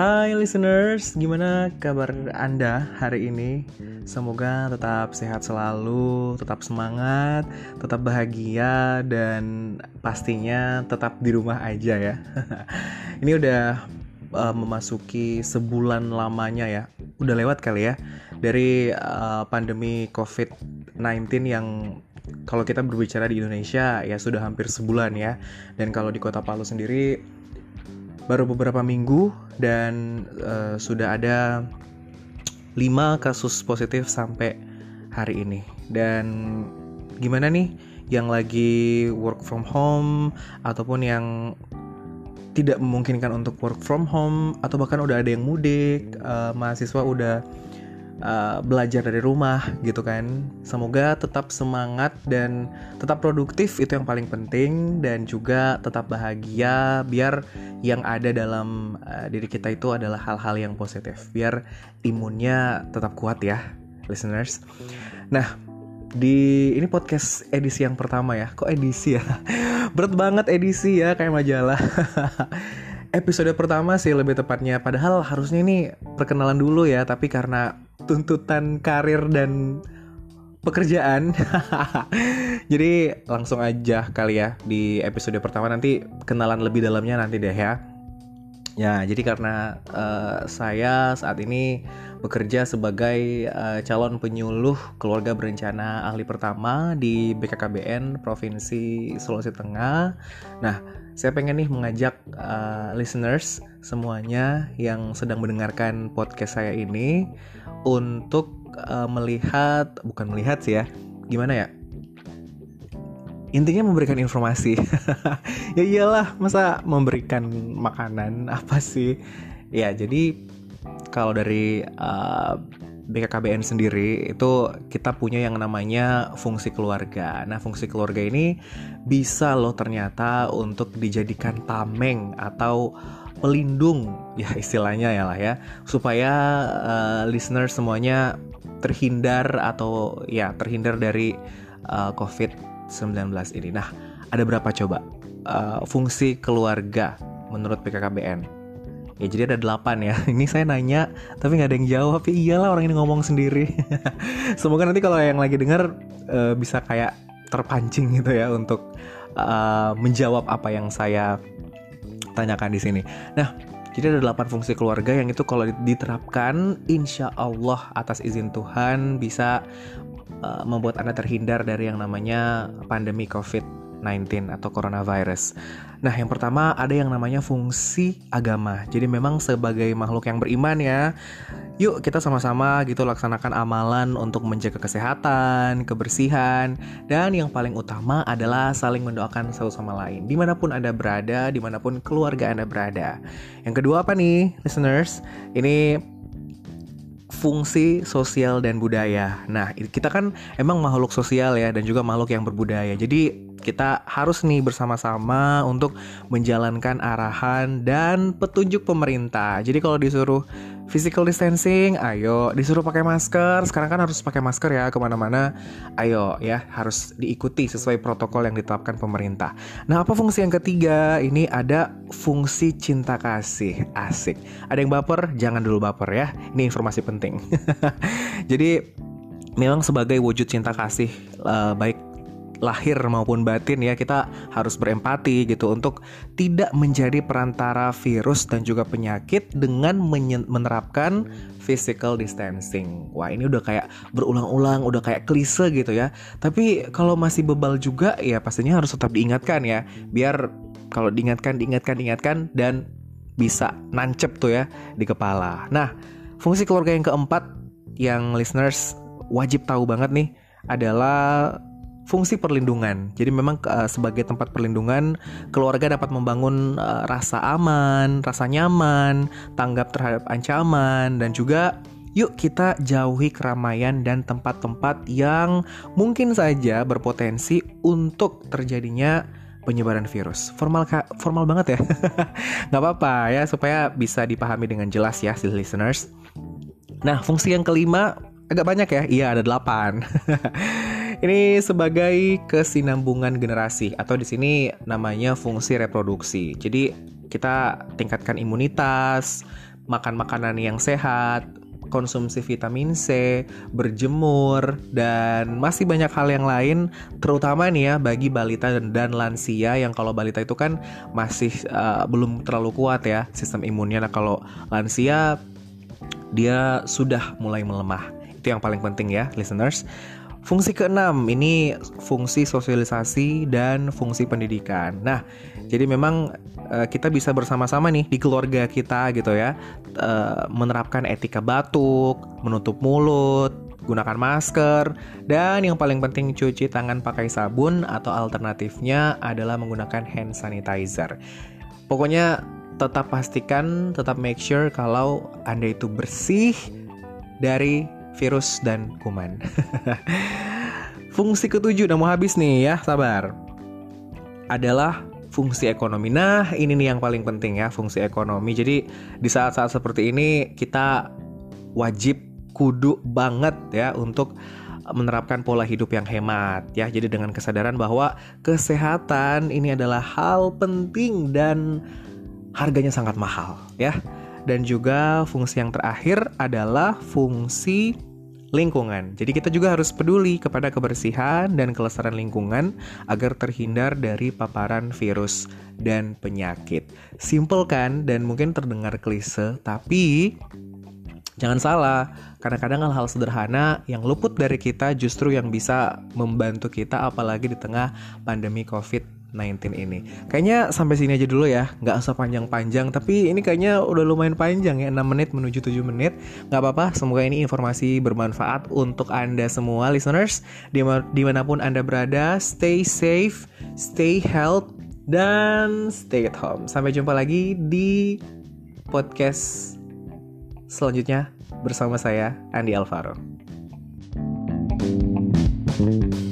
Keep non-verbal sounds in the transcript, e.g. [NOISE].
Hai listeners, gimana kabar Anda hari ini? Semoga tetap sehat selalu, tetap semangat, tetap bahagia, dan pastinya tetap di rumah aja ya. [LAUGHS] ini udah uh, memasuki sebulan lamanya ya, udah lewat kali ya dari uh, pandemi COVID-19 yang kalau kita berbicara di Indonesia ya sudah hampir sebulan ya, dan kalau di Kota Palu sendiri baru beberapa minggu dan uh, sudah ada 5 kasus positif sampai hari ini. Dan gimana nih yang lagi work from home ataupun yang tidak memungkinkan untuk work from home atau bahkan udah ada yang mudik, uh, mahasiswa udah uh, belajar dari rumah gitu kan. Semoga tetap semangat dan tetap produktif itu yang paling penting dan juga tetap bahagia biar yang ada dalam uh, diri kita itu adalah hal-hal yang positif. Biar imunnya tetap kuat ya, listeners. Nah, di ini podcast edisi yang pertama ya. Kok edisi ya? [LAUGHS] Berat banget edisi ya kayak majalah. [LAUGHS] Episode pertama sih lebih tepatnya padahal harusnya ini perkenalan dulu ya, tapi karena tuntutan karir dan pekerjaan. [LAUGHS] Jadi langsung aja kali ya di episode pertama nanti kenalan lebih dalamnya nanti deh ya. Ya, jadi karena uh, saya saat ini bekerja sebagai uh, calon penyuluh keluarga berencana ahli pertama di BKKBN Provinsi Sulawesi Tengah. Nah, saya pengen nih mengajak uh, listeners semuanya yang sedang mendengarkan podcast saya ini untuk uh, melihat bukan melihat sih ya gimana ya intinya memberikan informasi. [LAUGHS] Ya iyalah masa memberikan makanan? [LAUGHS] Apa sih? Ya jadi kalau dari uh, BKKBN sendiri itu kita punya yang namanya fungsi keluarga. Nah, fungsi keluarga ini bisa loh ternyata untuk dijadikan tameng atau pelindung ya istilahnya ya lah ya supaya uh, listener semuanya terhindar atau ya terhindar dari uh, COVID-19 ini. Nah, ada berapa coba uh, fungsi keluarga menurut PKKBN? Ya jadi ada delapan ya. [LAUGHS] Ini saya nanya tapi nggak ada yang jawab. Ya iyalah orang ini ngomong sendiri. [LAUGHS] Semoga nanti kalau yang lagi dengar uh, bisa kayak terpancing gitu ya untuk uh, menjawab apa yang saya tanyakan di sini. Nah, jadi ada delapan fungsi keluarga yang itu kalau diterapkan, insya Allah atas izin Tuhan bisa uh, membuat anda terhindar dari yang namanya pandemi COVID 19 atau coronavirus. Nah, yang pertama ada yang namanya fungsi agama. Jadi memang sebagai makhluk yang beriman ya, yuk kita sama-sama gitu laksanakan amalan untuk menjaga kesehatan, kebersihan, dan yang paling utama adalah saling mendoakan satu sama lain. Di mana pun Anda berada, di mana pun keluarga Anda berada. Yang kedua apa nih, listeners? Ini fungsi sosial dan budaya. Nah, kita kan emang makhluk sosial ya dan juga makhluk yang berbudaya. Jadi kita harus nih bersama-sama untuk menjalankan arahan dan petunjuk pemerintah. Jadi kalau disuruh physical distancing, ayo disuruh pakai masker. Sekarang kan harus pakai masker ya ke mana-mana. Ayo ya harus diikuti sesuai protokol yang ditetapkan pemerintah. Nah apa fungsi yang ketiga? Ini ada fungsi cinta kasih. Asik. Ada yang baper? Jangan dulu baper ya. Ini informasi penting. [LAUGHS] Jadi memang sebagai wujud cinta kasih uh, baik lahir maupun batin ya kita harus berempati gitu untuk tidak menjadi perantara virus dan juga penyakit dengan menerapkan physical distancing. Wah, ini udah kayak berulang-ulang, udah kayak klise gitu ya. Tapi kalau masih bebal juga ya pastinya harus tetap diingatkan ya, biar kalau diingatkan, diingatkan, diingatkan dan bisa nancep tuh ya di kepala. Nah, fungsi keluarga yang keempat yang listeners wajib tahu banget nih adalah fungsi perlindungan. Jadi memang uh, sebagai tempat perlindungan keluarga dapat membangun uh, rasa aman, rasa nyaman, tanggap terhadap ancaman dan juga yuk kita jauhi keramaian dan tempat-tempat yang mungkin saja berpotensi untuk terjadinya penyebaran virus. Formal formal banget ya. [LAUGHS] Nggak apa-apa ya supaya bisa dipahami dengan jelas ya si listeners. Nah, fungsi yang kelima agak banyak ya. Iya, ada delapan. [LAUGHS] Ini sebagai kesinambungan generasi atau di sini namanya fungsi reproduksi. Jadi kita tingkatkan imunitas, makan makanan yang sehat, konsumsi vitamin C, berjemur, dan masih banyak hal yang lain, terutama nih ya bagi balita dan, dan lansia yang kalau balita itu kan masih uh, belum terlalu kuat ya sistem imunnya. Nah kalau lansia dia sudah mulai melemah. Itu yang paling penting ya, listeners. Fungsi keenam ini fungsi sosialisasi dan fungsi pendidikan. Nah, jadi memang uh, kita bisa bersama-sama nih di keluarga kita gitu ya, uh, menerapkan etika batuk, menutup mulut, gunakan masker, dan yang paling penting cuci tangan pakai sabun atau alternatifnya adalah menggunakan hand sanitizer. Pokoknya tetap pastikan, tetap make sure kalau Anda itu bersih dari virus dan kuman. [LAUGHS] fungsi ketujuh udah mau habis nih ya, sabar. Adalah fungsi ekonomi. Nah, ini nih yang paling penting ya, fungsi ekonomi. Jadi di saat-saat seperti ini kita wajib kudu banget ya untuk menerapkan pola hidup yang hemat ya. Jadi dengan kesadaran bahwa kesehatan ini adalah hal penting dan harganya sangat mahal ya. Dan juga fungsi yang terakhir adalah fungsi lingkungan. Jadi kita juga harus peduli kepada kebersihan dan kelestarian lingkungan agar terhindar dari paparan virus dan penyakit. Simple kan dan mungkin terdengar klise, tapi jangan salah, kadang-kadang hal-hal sederhana yang luput dari kita justru yang bisa membantu kita apalagi di tengah pandemi Covid 19 ini. Kayaknya sampai sini aja dulu ya, nggak usah panjang-panjang. Tapi ini kayaknya udah lumayan panjang ya, 6 menit menuju 7 menit. Nggak apa-apa, semoga ini informasi bermanfaat untuk Anda semua listeners. Di mana pun Anda berada, stay safe, stay health, dan stay at home. Sampai jumpa lagi di podcast selanjutnya bersama saya, Andi Alvaro. thank you